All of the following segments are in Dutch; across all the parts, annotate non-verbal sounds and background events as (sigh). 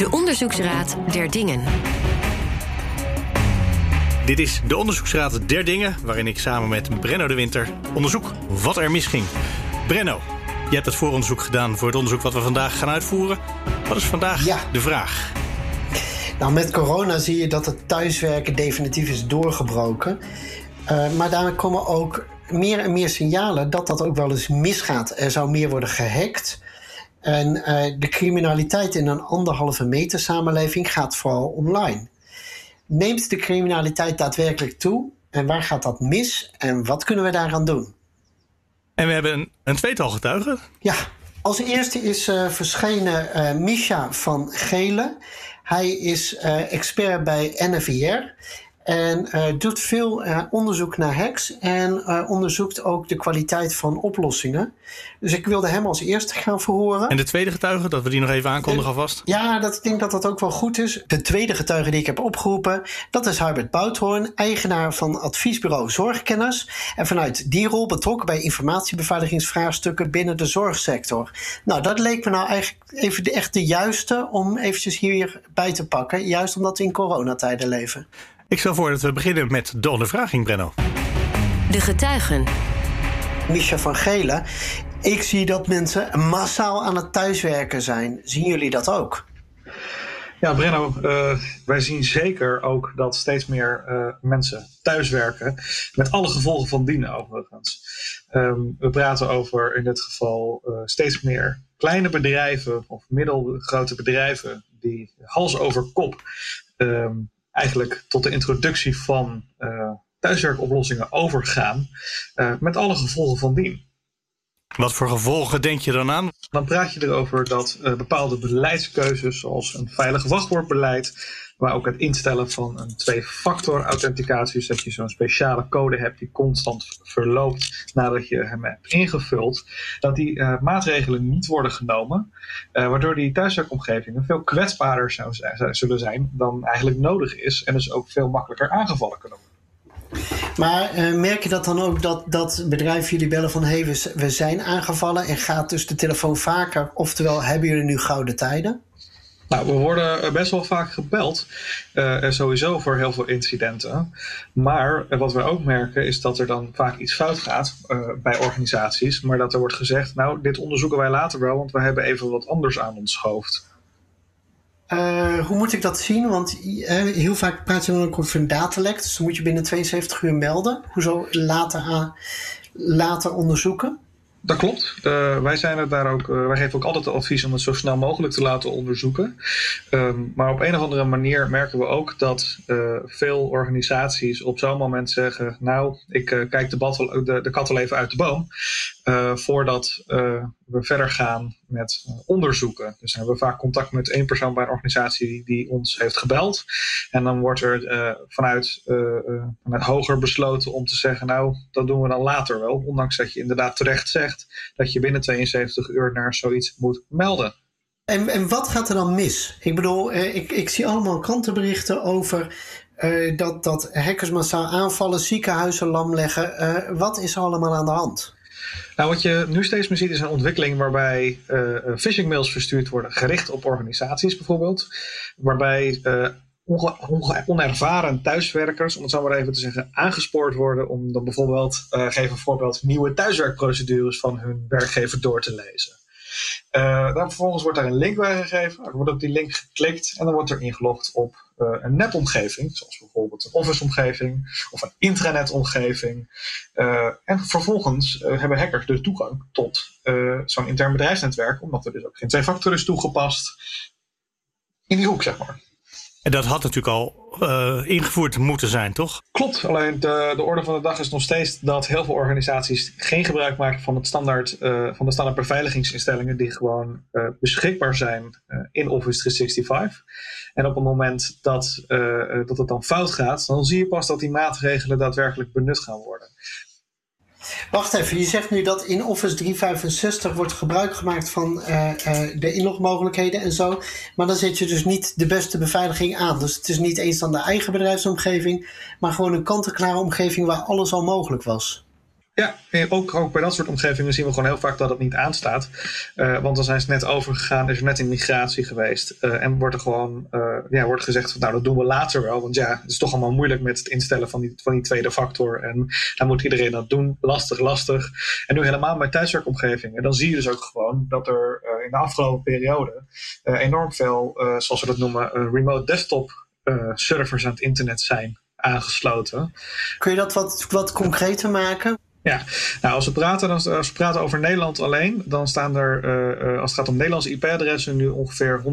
De Onderzoeksraad der Dingen. Dit is de Onderzoeksraad der Dingen, waarin ik samen met Brenno de Winter onderzoek wat er misging. Brenno, je hebt het vooronderzoek gedaan voor het onderzoek wat we vandaag gaan uitvoeren. Wat is vandaag Ja. de vraag? Nou, met corona zie je dat het thuiswerken definitief is doorgebroken. Uh, maar daar komen ook meer en meer signalen dat dat ook wel eens misgaat. Er zou meer worden gehackt. En uh, de criminaliteit in een anderhalve meter samenleving gaat vooral online. Neemt de criminaliteit daadwerkelijk toe? En waar gaat dat mis? En wat kunnen we daaraan doen? En we hebben een, een tweetal getuigen. Ja, als eerste is uh, verschenen uh, Misha van Gelen. Hij is expert bij NFIR en doet veel onderzoek naar hacks en onderzoekt ook de kwaliteit van oplossingen. Dus ik wilde hem als eerste gaan verhoren. En de tweede getuige, dat we die nog even aankondigen alvast? Ja, dat, ik denk dat dat ook wel goed is. De tweede getuige die ik heb opgeroepen, dat is Hubert Bouthoorn, eigenaar van adviesbureau Zorgkenners. En vanuit die rol betrokken bij informatiebeveiligingsvraagstukken binnen de zorgsector. Nou, dat leek me nou eigenlijk even de, echt de juiste om eventjes hierbij te pakken. Juist omdat we in coronatijden leven. Ik stel voor dat we beginnen met de ondervraging, Brenno. De getuigen. Misha van Gelen. Ik zie dat mensen massaal aan het thuiswerken zijn. Zien jullie dat ook? Ja, Brenno, uh, wij zien zeker ook dat steeds meer uh, mensen thuiswerken. Met alle gevolgen van dien overigens. Um, we praten over in dit geval uh, steeds meer kleine bedrijven of middelgrote bedrijven die hals over kop um, eigenlijk tot de introductie van thuiswerkoplossingen overgaan. met alle gevolgen van dien. Wat voor gevolgen denk je dan aan? Dan praat je erover dat uh, bepaalde beleidskeuzes, zoals een veilig wachtwoordbeleid, maar ook het instellen van een twee-factor authenticatie, dus dat je zo'n speciale code hebt die constant verloopt nadat je hem hebt ingevuld, dat die uh, maatregelen niet worden genomen, uh, waardoor die thuiswerkomgevingen veel kwetsbaarder zou zullen zijn dan eigenlijk nodig is en dus ook veel makkelijker aangevallen kunnen worden. Maar uh, merk je dat dan ook dat, dat bedrijven jullie bellen van hey, we, we zijn aangevallen en gaat dus de telefoon vaker? Oftewel, hebben jullie nu gouden tijden? Nou, we worden best wel vaak gebeld, uh, sowieso voor heel veel incidenten. Maar uh, wat we ook merken is dat er dan vaak iets fout gaat bij organisaties. Maar dat er wordt gezegd, nou, dit onderzoeken wij later wel, want we hebben even wat anders aan ons hoofd. Hoe moet ik dat zien? Want heel vaak praat je dan over een datalek. Dus dan moet je binnen 72 uur melden. Hoezo later, aan, later onderzoeken? Dat klopt. Uh, wij, zijn er daar ook, wij geven ook altijd het advies om het zo snel mogelijk te laten onderzoeken. Um, maar op een of andere manier merken we ook dat veel organisaties op zo'n moment zeggen: Nou, ik kijk de, battle, de, de kat al even uit de boom. voordat we verder gaan met uh, onderzoeken. Dus hebben we vaak contact met één persoon bij een organisatie die, ons heeft gebeld. En dan wordt er uh, vanuit, uh, vanuit hoger besloten om te zeggen, nou, dat doen we dan later wel. Ondanks dat je inderdaad terecht zegt dat je binnen 72 uur naar zoiets moet melden. En, en wat gaat er dan mis? Ik bedoel, ik, ik zie allemaal krantenberichten over dat, dat hackers massaal aanvallen, ziekenhuizen lam leggen. wat is er allemaal aan de hand? Nou, wat je nu steeds meer ziet is een ontwikkeling waarbij uh, phishing mails verstuurd worden, gericht op organisaties bijvoorbeeld. Waarbij uh, onervaren thuiswerkers, om het zo maar even te zeggen, aangespoord worden om dan bijvoorbeeld, uh, geef een voorbeeld, nieuwe thuiswerkprocedures van hun werkgever door te lezen. Uh, dan vervolgens wordt daar een link bij gegeven. Er wordt op die link geklikt en dan wordt er ingelogd op uh, een nepomgeving, zoals bijvoorbeeld een Office-omgeving of een intranet-omgeving. Uh, en vervolgens hebben hackers dus toegang tot zo'n intern bedrijfsnetwerk, omdat er dus ook geen twee-factor is toegepast. In die hoek, zeg maar. En dat had natuurlijk al uh, ingevoerd moeten zijn, toch? Klopt, alleen de, de orde van de dag is nog steeds dat heel veel organisaties geen gebruik maken van, het standaard, uh, van de standaard beveiligingsinstellingen die gewoon uh, beschikbaar zijn in Office 365. En op het moment dat, dat het dan fout gaat, dan zie je pas dat die maatregelen daadwerkelijk benut gaan worden. Wacht even, je zegt nu dat in Office 365 wordt gebruik gemaakt van uh, uh, de inlogmogelijkheden en zo. Maar dan zet je dus niet de beste beveiliging aan. Dus het is niet eens dan de eigen bedrijfsomgeving, maar gewoon een kant-en-klare omgeving waar alles al mogelijk was. Ja, ook, ook bij dat soort omgevingen zien we gewoon heel vaak dat het niet aanstaat. Uh, want dan zijn ze net overgegaan, is er net een migratie geweest. Uh, en wordt er gewoon uh, ja, wordt gezegd van nou dat doen we later wel. Want ja, het is toch allemaal moeilijk met het instellen van die, van die tweede factor. En dan moet iedereen dat doen. Lastig, lastig. En nu helemaal bij thuiswerkomgevingen, dan zie je dus ook gewoon dat er in de afgelopen periode enorm veel, zoals we dat noemen, remote desktop servers aan het internet zijn aangesloten. Kun je dat wat, wat concreter maken? Ja, nou als we praten, dan, als we praten over Nederland alleen, dan staan er, uh, als het gaat om Nederlandse IP-adressen, nu ongeveer 104.000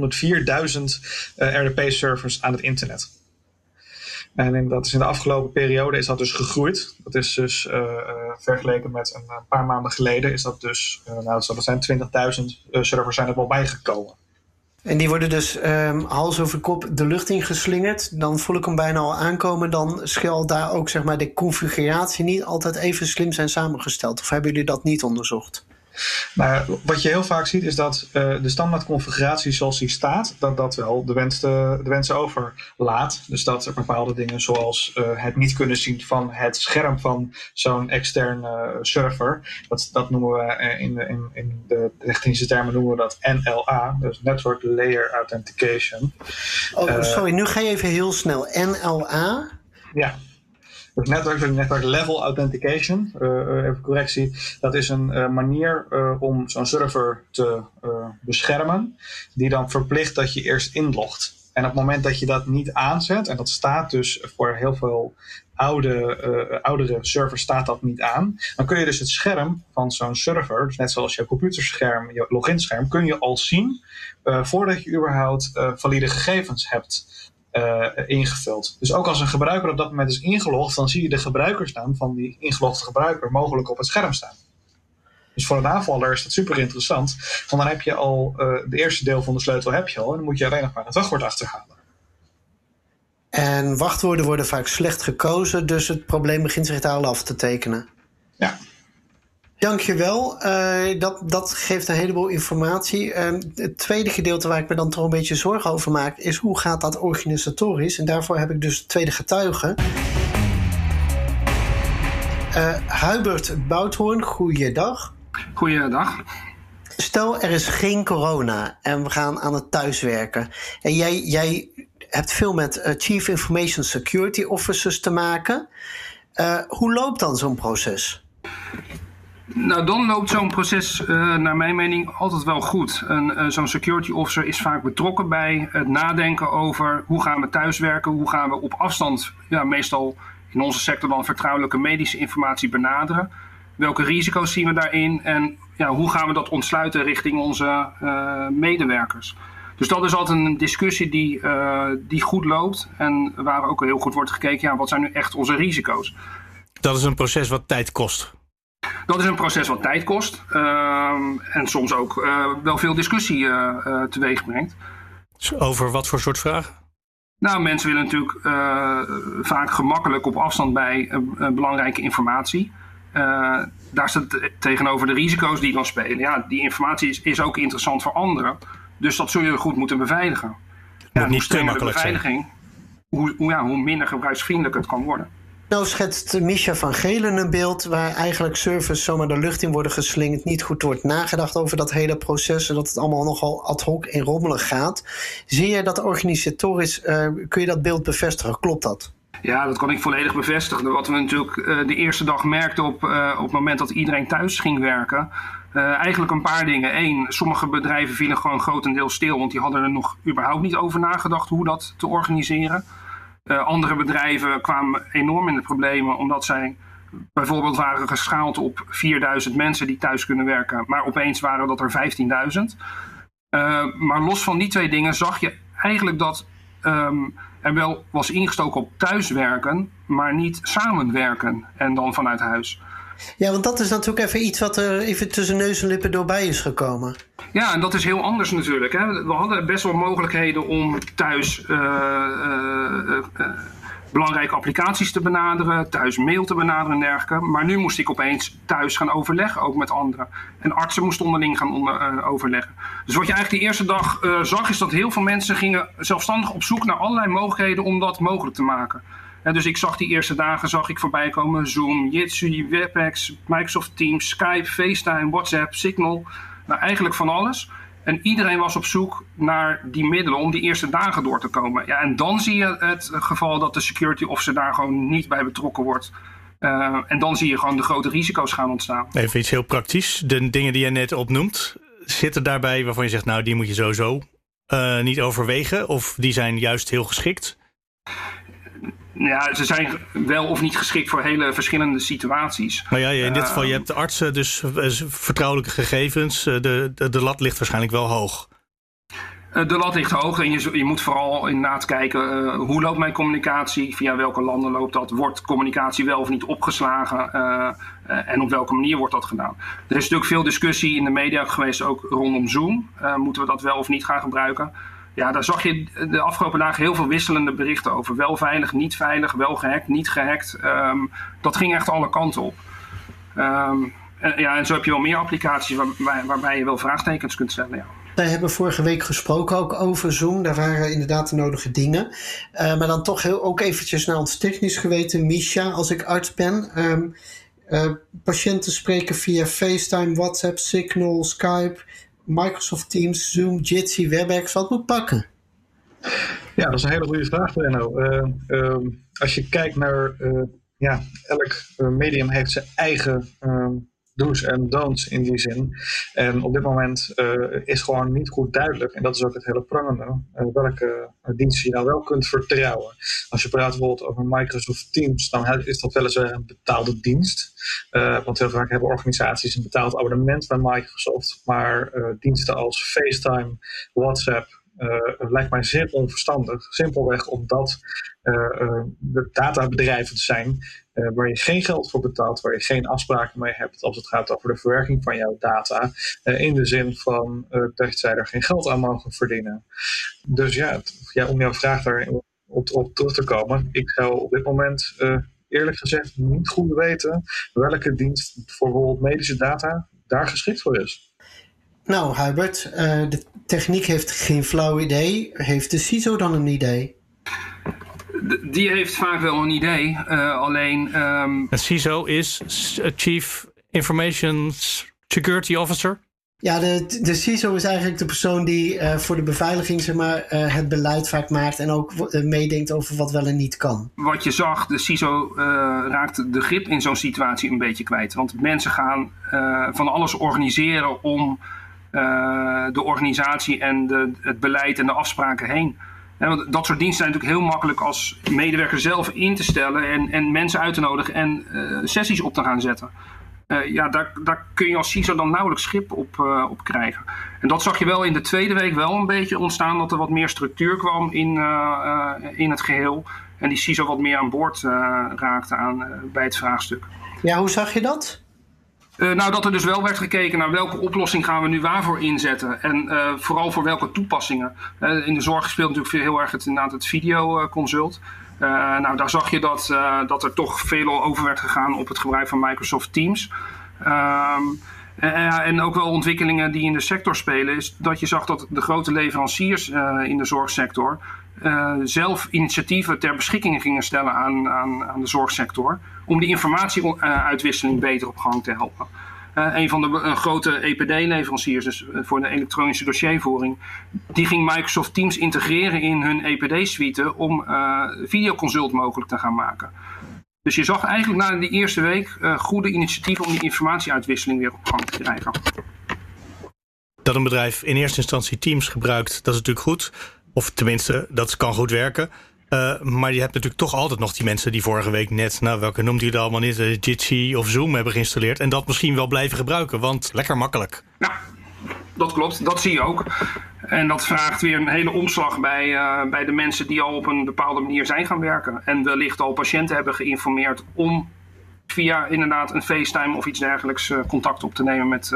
uh, RDP-servers aan het internet. En dat is in de afgelopen periode is dat dus gegroeid. Dat is dus vergeleken met een, paar maanden geleden, is dat dus, nou dat zijn 20.000 servers zijn er wel bijgekomen. En die worden dus um, hals over kop de lucht ingeslingerd. Dan voel ik hem bijna al aankomen. Dan schil daar ook zeg maar, de configuratie niet altijd even slim zijn samengesteld. Of hebben jullie dat niet onderzocht? Nou, wat je heel vaak ziet is dat uh, de standaardconfiguratie zoals die staat, dat dat wel de, wensen, de wensen overlaat. Dus dat er bepaalde dingen zoals uh, het niet kunnen zien van het scherm van zo'n externe server, dat, dat noemen we in de, in, in de technische termen noemen we dat NLA, dus Network Layer Authentication. Oh, sorry, nu ga je even heel snel. NLA? Ja. Dus network, network level authentication, uh, even correctie, dat is een uh, manier om zo'n server te beschermen, die dan verplicht dat je eerst inlogt. En op het moment dat je dat niet aanzet, en dat staat dus voor heel veel oude, oudere servers staat dat niet aan, dan kun je dus het scherm van zo'n server, dus net zoals je computerscherm, je loginscherm, kun je al zien voordat je überhaupt valide gegevens hebt uh, ingevuld. Dus ook als een gebruiker op dat moment is ingelogd, dan zie je de gebruikersnaam van die ingelogde gebruiker mogelijk op het scherm staan. Dus voor een aanvaller is dat super interessant, want dan heb je al uh, de eerste deel van de sleutel heb je al en dan moet je alleen nog maar het wachtwoord achterhalen. En wachtwoorden worden vaak slecht gekozen, dus het probleem begint zich daar al af te tekenen. Ja. Dankjewel. Uh, dat, dat geeft een heleboel informatie. Uh, het tweede gedeelte waar ik me dan toch een beetje zorgen over maak, is hoe gaat dat organisatorisch? En daarvoor heb ik dus de tweede getuige. Uh, Hubert Bouthoorn, goeiedag. Goeiedag. Stel, er is geen corona en we gaan aan het thuiswerken. En jij, jij hebt veel met Chief Information Security Officers te maken. hoe loopt dan zo'n proces? Nou, dan loopt zo'n proces uh, naar mijn mening altijd wel goed. Uh, zo'n security officer is vaak betrokken bij het nadenken over hoe gaan we thuiswerken, hoe gaan we op afstand, ja, meestal in onze sector dan vertrouwelijke medische informatie benaderen. Welke risico's zien we daarin en ja, hoe gaan we dat ontsluiten richting onze uh, medewerkers? Dus dat is altijd een discussie die, die goed loopt en waar ook heel goed wordt gekeken, ja, wat zijn nu echt onze risico's? Dat is een proces wat tijd kost. Dat is een proces wat tijd kost uh, en soms ook uh, wel veel discussie uh, teweeg brengt. Over wat voor soort vragen? Nou, mensen willen natuurlijk vaak gemakkelijk op afstand bij belangrijke informatie. daar staat tegenover de risico's die dan spelen. Ja, die informatie is, is ook interessant voor anderen. Dus dat zul je goed moeten beveiligen. Ja, niet te makkelijk beveiliging, Hoe, hoe, ja, hoe minder gebruiksvriendelijk het kan worden. Nou schetst Misha van Gelen een beeld waar eigenlijk servers zomaar de lucht in worden geslingerd. Niet goed wordt nagedacht over dat hele proces. Dat het allemaal nogal ad hoc en rommelig gaat. Zie je dat organisatorisch, uh, kun je dat beeld bevestigen? Klopt dat? Ja, dat kan ik volledig bevestigen. Wat we natuurlijk uh, de eerste dag merkten op, uh, op het moment dat iedereen thuis ging werken. eigenlijk een paar dingen. Eén, sommige bedrijven vielen gewoon grotendeels stil, want die hadden er nog überhaupt niet over nagedacht hoe dat te organiseren. Uh, andere bedrijven kwamen enorm in de problemen omdat zij bijvoorbeeld waren geschaald op 4000 mensen die thuis kunnen werken, maar opeens waren dat er 15.000. Uh, maar los van die twee dingen zag je eigenlijk dat um, er wel was ingestoken op thuiswerken, maar niet samenwerken en dan vanuit huis. Ja, want dat is natuurlijk even iets wat er even tussen neus en lippen doorbij is gekomen. Ja, en dat is heel anders natuurlijk. Hè. We hadden best wel mogelijkheden om thuis uh, uh, uh, belangrijke applicaties te benaderen, thuis mail te benaderen en dergelijke. Maar nu moest ik opeens thuis gaan overleggen, ook met anderen. En artsen moesten onderling gaan onder, overleggen. Dus wat je eigenlijk de eerste dag zag, is dat heel veel mensen gingen zelfstandig op zoek naar allerlei mogelijkheden om dat mogelijk te maken. Dus ik zag die eerste dagen zag ik voorbij komen Zoom, Jitsi, WebEx, Microsoft Teams, Skype, FaceTime, WhatsApp, Signal. Nou, eigenlijk van alles. En iedereen was op zoek naar die middelen om die eerste dagen door te komen. Ja, en dan zie je het geval dat de security officer daar gewoon niet bij betrokken wordt. Uh, en dan zie je gewoon de grote risico's gaan ontstaan. Even iets heel praktisch. De dingen die je net opnoemt, zitten daarbij waarvan je zegt, nou, die moet je sowieso uh, niet overwegen? Of die zijn juist heel geschikt? Ja, ze zijn wel of niet geschikt voor hele verschillende situaties. Nou ja, in dit geval, je hebt de artsen, dus eh, vertrouwelijke gegevens. De, de, de lat ligt waarschijnlijk wel hoog. Eh, de lat ligt hoog en je, je moet vooral inderdaad kijken uh, hoe loopt mijn communicatie, via welke landen loopt dat, wordt communicatie wel of niet opgeslagen uh, en op welke manier wordt dat gedaan. Er is natuurlijk veel discussie in de media geweest, ook rondom Zoom. moeten we dat wel of niet gaan gebruiken? Ja, daar zag je de afgelopen dagen heel veel wisselende berichten over. Wel veilig, niet veilig, wel gehackt, niet gehackt. Um, dat ging echt alle kanten op. Um, en, ja, en zo heb je wel meer applicaties waar, waarbij je wel vraagtekens kunt stellen. Ja. Wij hebben vorige week gesproken ook over Zoom. Daar waren inderdaad de nodige dingen. Uh, maar dan toch heel, ook eventjes naar ons technisch geweten. Misha, als ik arts ben. Um, patiënten spreken via FaceTime, WhatsApp, Signal, Skype, Microsoft Teams, Zoom, Jitsi, WebEx. Wat moet pakken? Ja, dat is een hele goede vraag, Benno. Uh, als je kijkt naar... ja, elk medium heeft zijn eigen do's en don'ts in die zin. En op dit moment uh, is gewoon niet goed duidelijk, en dat is ook het hele prangende, uh, welke uh, dienst je nou wel kunt vertrouwen. Als je praat bijvoorbeeld over Microsoft Teams, dan is dat weliswaar een betaalde dienst. want heel vaak hebben organisaties een betaald abonnement bij Microsoft, maar diensten als FaceTime, WhatsApp, lijkt mij zeer onverstandig. Simpelweg omdat uh, de databedrijven zijn waar je geen geld voor betaalt, waar je geen afspraken mee hebt als het gaat over de verwerking van jouw data. in de zin van dat zij er geen geld aan mogen verdienen. Dus ja, ja om jouw vraag daar op, op terug te komen. Ik zou op dit moment eerlijk gezegd niet goed weten welke dienst voor bijvoorbeeld medische data daar geschikt voor is. Nou, Hubert, de techniek heeft geen flauw idee. Heeft de CISO dan een idee? Die heeft vaak wel een idee, uh, alleen... Um... Een CISO is Chief Information Security Officer? Ja, de, de CISO is eigenlijk de persoon die uh, voor de beveiliging zeg maar, uh, het beleid vaak maakt en ook uh, meedenkt over wat wel en niet kan. Wat je zag, de CISO raakt de grip in zo'n situatie een beetje kwijt. Want mensen gaan van alles organiseren om uh, de organisatie en de, het beleid en de afspraken heen. Want dat soort diensten zijn natuurlijk heel makkelijk als medewerker zelf in te stellen en, en mensen uit te nodigen en uh, sessies op te gaan zetten. Uh, ja, daar, daar kun je als CISO dan nauwelijks schip op, op krijgen. En dat zag je wel in de tweede week wel een beetje ontstaan, dat er wat meer structuur kwam in, in het geheel. En die CISO wat meer aan boord raakte aan, bij het vraagstuk. Ja, hoe zag je dat? Uh, nou, dat er dus wel werd gekeken naar welke oplossing gaan we nu waarvoor inzetten. En uh, vooral voor welke toepassingen. Uh, in de zorg speelt natuurlijk heel erg het, inderdaad het videoconsult. nou, daar zag je dat, dat er toch veel over werd gegaan op het gebruik van Microsoft Teams. Um, en ook wel ontwikkelingen die in de sector spelen, is dat je zag dat de grote leveranciers in de zorgsector uh, zelf initiatieven ter beschikking gingen stellen aan, aan, aan de zorgsector. Om die informatieuitwisseling beter op gang te helpen. Uh, een van de grote EPD-leveranciers, dus voor de elektronische dossiervoering, die ging Microsoft Teams integreren in hun EPD-suite om videoconsult mogelijk te gaan maken. Dus je zag eigenlijk na die eerste week goede initiatieven om die informatieuitwisseling weer op gang te krijgen. Dat een bedrijf in eerste instantie Teams gebruikt, dat is natuurlijk goed. Of tenminste, dat kan goed werken. Uh, maar je hebt natuurlijk toch altijd nog die mensen die vorige week net, nou welke noemt u het allemaal niet, uh, Jitsi of Zoom hebben geïnstalleerd. En dat misschien wel blijven gebruiken, want lekker makkelijk. Ja, dat klopt. Dat zie je ook. En dat vraagt weer een hele omslag bij, uh, bij de mensen die al op een bepaalde manier zijn gaan werken. En wellicht al patiënten hebben geïnformeerd om via inderdaad een FaceTime of iets dergelijks contact op te nemen met,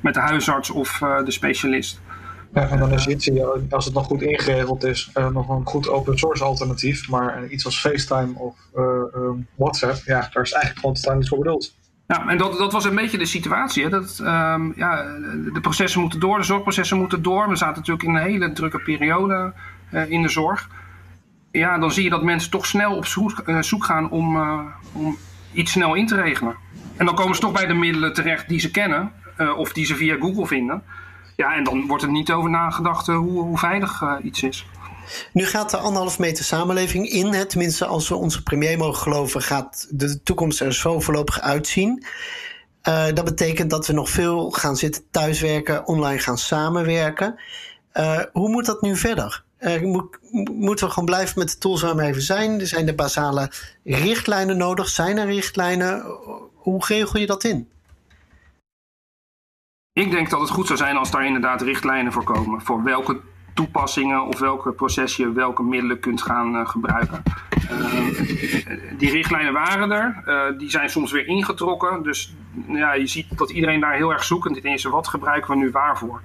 met de huisarts of de specialist. Ja, en dan is Jitsi, als het nog goed ingeregeld is, uh, nog een goed open source alternatief. Maar iets als FaceTime of uh, um, WhatsApp, ja, daar is eigenlijk gewoon totaal niet voor bedoeld. Ja, en dat, dat was een beetje de situatie. Hè? Dat, um, ja, de processen moeten door, de zorgprocessen moeten door. We zaten natuurlijk in een hele drukke periode uh, in de zorg. ja, dan zie je dat mensen toch snel op zoek, zoek gaan om, om iets snel in te regelen. En dan komen ze toch bij de middelen terecht die ze kennen of die ze via Google vinden. Ja, en dan wordt er niet over nagedacht hoe, hoe veilig iets is. Nu gaat de anderhalf meter samenleving in. Hè, tenminste, als we onze premier mogen geloven, gaat de toekomst er zo voorlopig uitzien. Uh, dat betekent dat we nog veel gaan zitten thuiswerken, online gaan samenwerken. Hoe moet dat nu verder? Moet, moeten we gewoon blijven met de tools waar we even zijn? Er zijn de basale richtlijnen nodig? Zijn er richtlijnen? Hoe regel je dat in? Ik denk dat het goed zou zijn als daar inderdaad richtlijnen voor komen. Voor welke toepassingen of welke proces je welke middelen kunt gaan uh, gebruiken. Uh, die richtlijnen waren er, uh, die zijn soms weer ingetrokken. Dus ja, je ziet dat iedereen daar heel erg zoekend is. Wat gebruiken we nu waarvoor?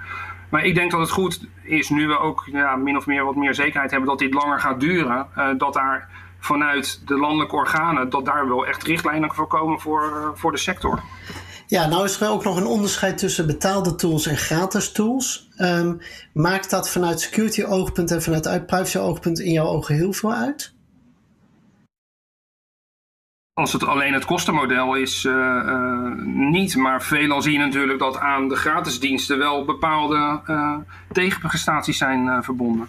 Maar ik denk dat het goed is, nu we ook ja, min of meer wat meer zekerheid hebben dat dit langer gaat duren, dat daar vanuit de landelijke organen, dat daar wel echt richtlijnen voor komen voor, voor de sector. Ja, nou is er ook nog een onderscheid tussen betaalde tools en gratis tools. Um, maakt dat vanuit security oogpunt en vanuit privacy oogpunt in jouw ogen heel veel uit? Als het alleen het kostenmodel is, uh, uh, niet. Maar veelal zie je natuurlijk dat aan de gratis diensten wel bepaalde uh, tegenprestaties zijn verbonden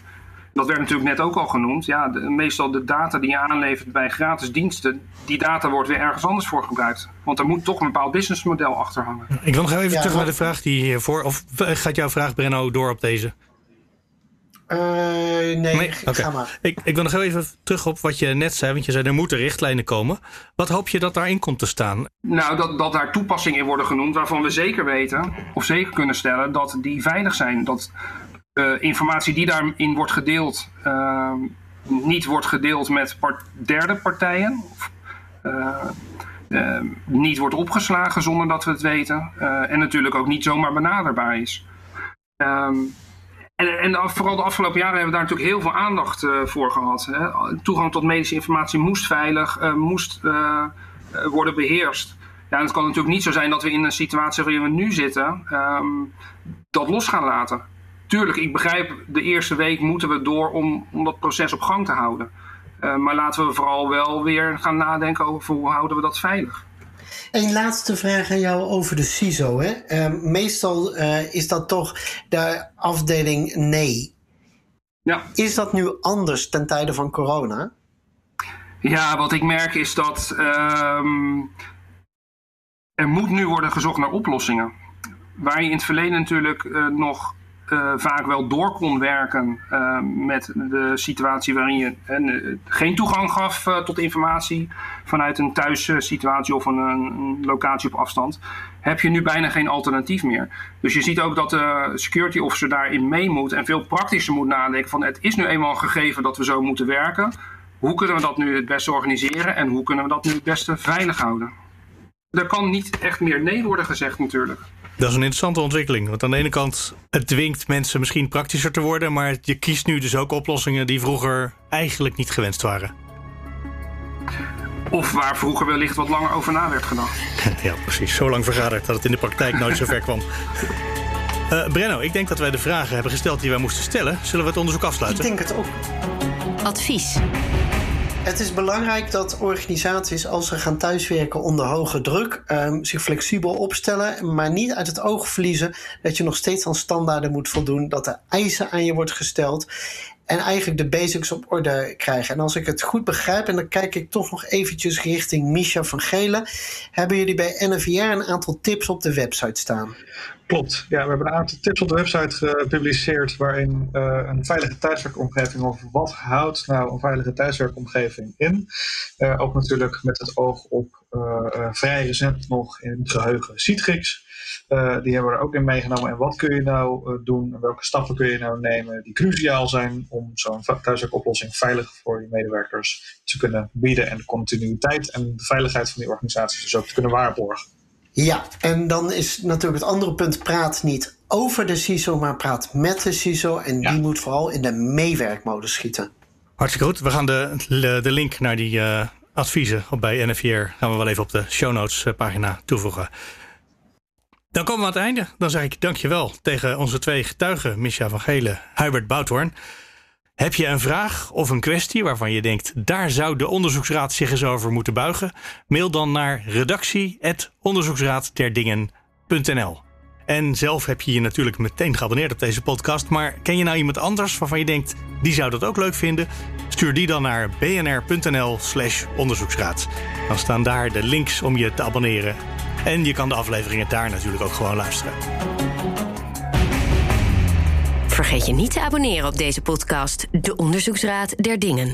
dat werd natuurlijk net ook al genoemd. Ja, de, meestal de data die je aanlevert bij gratis diensten, die data wordt weer ergens anders voor gebruikt. Want er moet toch een bepaald businessmodel achter hangen. Ik wil nog even terug naar de vraag die hiervoor. Of gaat jouw vraag, Brenno, door op deze? Uh, nee, nee ga maar. Ik, ik wil nog even terug op wat je net zei. Want je zei er moeten richtlijnen komen. Wat hoop je dat daarin komt te staan? Nou, dat, dat daar toepassingen in worden genoemd waarvan we zeker weten, of zeker kunnen stellen, dat die veilig zijn. Dat informatie die daarin wordt gedeeld, uh, niet wordt gedeeld met derde partijen. Of, uh, niet wordt opgeslagen zonder dat we het weten. en natuurlijk ook niet zomaar benaderbaar is. Um, en, en vooral de afgelopen jaren hebben we daar natuurlijk heel veel aandacht voor gehad. Hè. Toegang tot medische informatie moest veilig, moest worden beheerst. Ja, en het kan natuurlijk niet zo zijn dat we in een situatie waarin we nu zitten, dat los gaan laten tuurlijk, ik begrijp, de eerste week moeten we door om, om dat proces op gang te houden. Uh, maar laten we vooral wel weer gaan nadenken over hoe houden we dat veilig. Een laatste vraag aan jou over de CISO. Hè? Uh, meestal uh, is dat toch de afdeling nee. Ja. Is dat nu anders ten tijde van corona? Ja, wat ik merk is dat ehm, er moet nu worden gezocht naar oplossingen. Waar je in het verleden natuurlijk nog uh, vaak wel door kon werken uh, met de situatie waarin je geen toegang gaf tot informatie vanuit een thuissituatie of een, een, locatie op afstand, heb je nu bijna geen alternatief meer. Dus je ziet ook dat de security officer daarin mee moet en veel praktischer moet nadenken van het is nu eenmaal een gegeven dat we zo moeten werken. Hoe kunnen we dat nu het beste organiseren en hoe kunnen we dat nu het beste veilig houden? Er kan niet echt meer nee worden gezegd natuurlijk. Dat is een interessante ontwikkeling. Want aan de ene kant, het dwingt mensen misschien praktischer te worden. Maar je kiest nu dus ook oplossingen die vroeger eigenlijk niet gewenst waren. Of waar vroeger wellicht wat langer over na werd gedacht. (laughs) ja, precies. Zo lang vergaderd dat het in de praktijk nooit zo ver kwam. Uh, (laughs) Brenno, ik denk dat wij de vragen hebben gesteld die wij moesten stellen. Zullen we het onderzoek afsluiten? Ik denk het ook. Advies. Het is belangrijk dat organisaties, als ze gaan thuiswerken onder hoge druk, um, zich flexibel opstellen, maar niet uit het oog verliezen dat je nog steeds aan standaarden moet voldoen, dat er eisen aan je wordt gesteld en eigenlijk de basics op orde krijgen. En als ik het goed begrijp, en dan kijk ik toch nog eventjes richting Misha van Gelen, hebben jullie bij NVR een aantal tips op de website staan. Klopt. Ja, we hebben een aantal tips op de website gepubliceerd waarin uh, een veilige thuiswerkomgeving over wat houdt nou een veilige thuiswerkomgeving in. Uh, ook natuurlijk met het oog op uh, vrij recent nog in het geheugen Citrix. die hebben we er ook in meegenomen. En wat kun je nou doen en welke stappen kun je nou nemen die cruciaal zijn om zo'n thuiswerkoplossing veilig voor je medewerkers te kunnen bieden en de continuïteit en de veiligheid van die organisaties dus ook te kunnen waarborgen. Ja, en dan is natuurlijk het andere punt: praat niet over de CISO, maar praat met de CISO. En die moet vooral in de meewerkmodus schieten. Hartstikke goed. We gaan de, de link naar die uh, adviezen bij NFR gaan we wel even op de show notes uh, pagina toevoegen. Dan komen we aan het einde. Dan zeg ik dankjewel tegen onze twee getuigen, Misha van Gelen, Hubert Bouthoorn. Heb je een vraag of een kwestie waarvan je denkt daar zou de onderzoeksraad zich eens over moeten buigen? Mail dan naar redactie@onderzoeksraadderdingen.nl. En zelf heb je je natuurlijk meteen geabonneerd op deze podcast. Maar ken je nou iemand anders waarvan je denkt die zou dat ook leuk vinden? Stuur die dan naar bnr.nl/slash onderzoeksraad. Dan staan daar de links om je te abonneren. En je kan de afleveringen daar natuurlijk ook gewoon luisteren. Vergeet je niet te abonneren op deze podcast, De Onderzoeksraad der Dingen.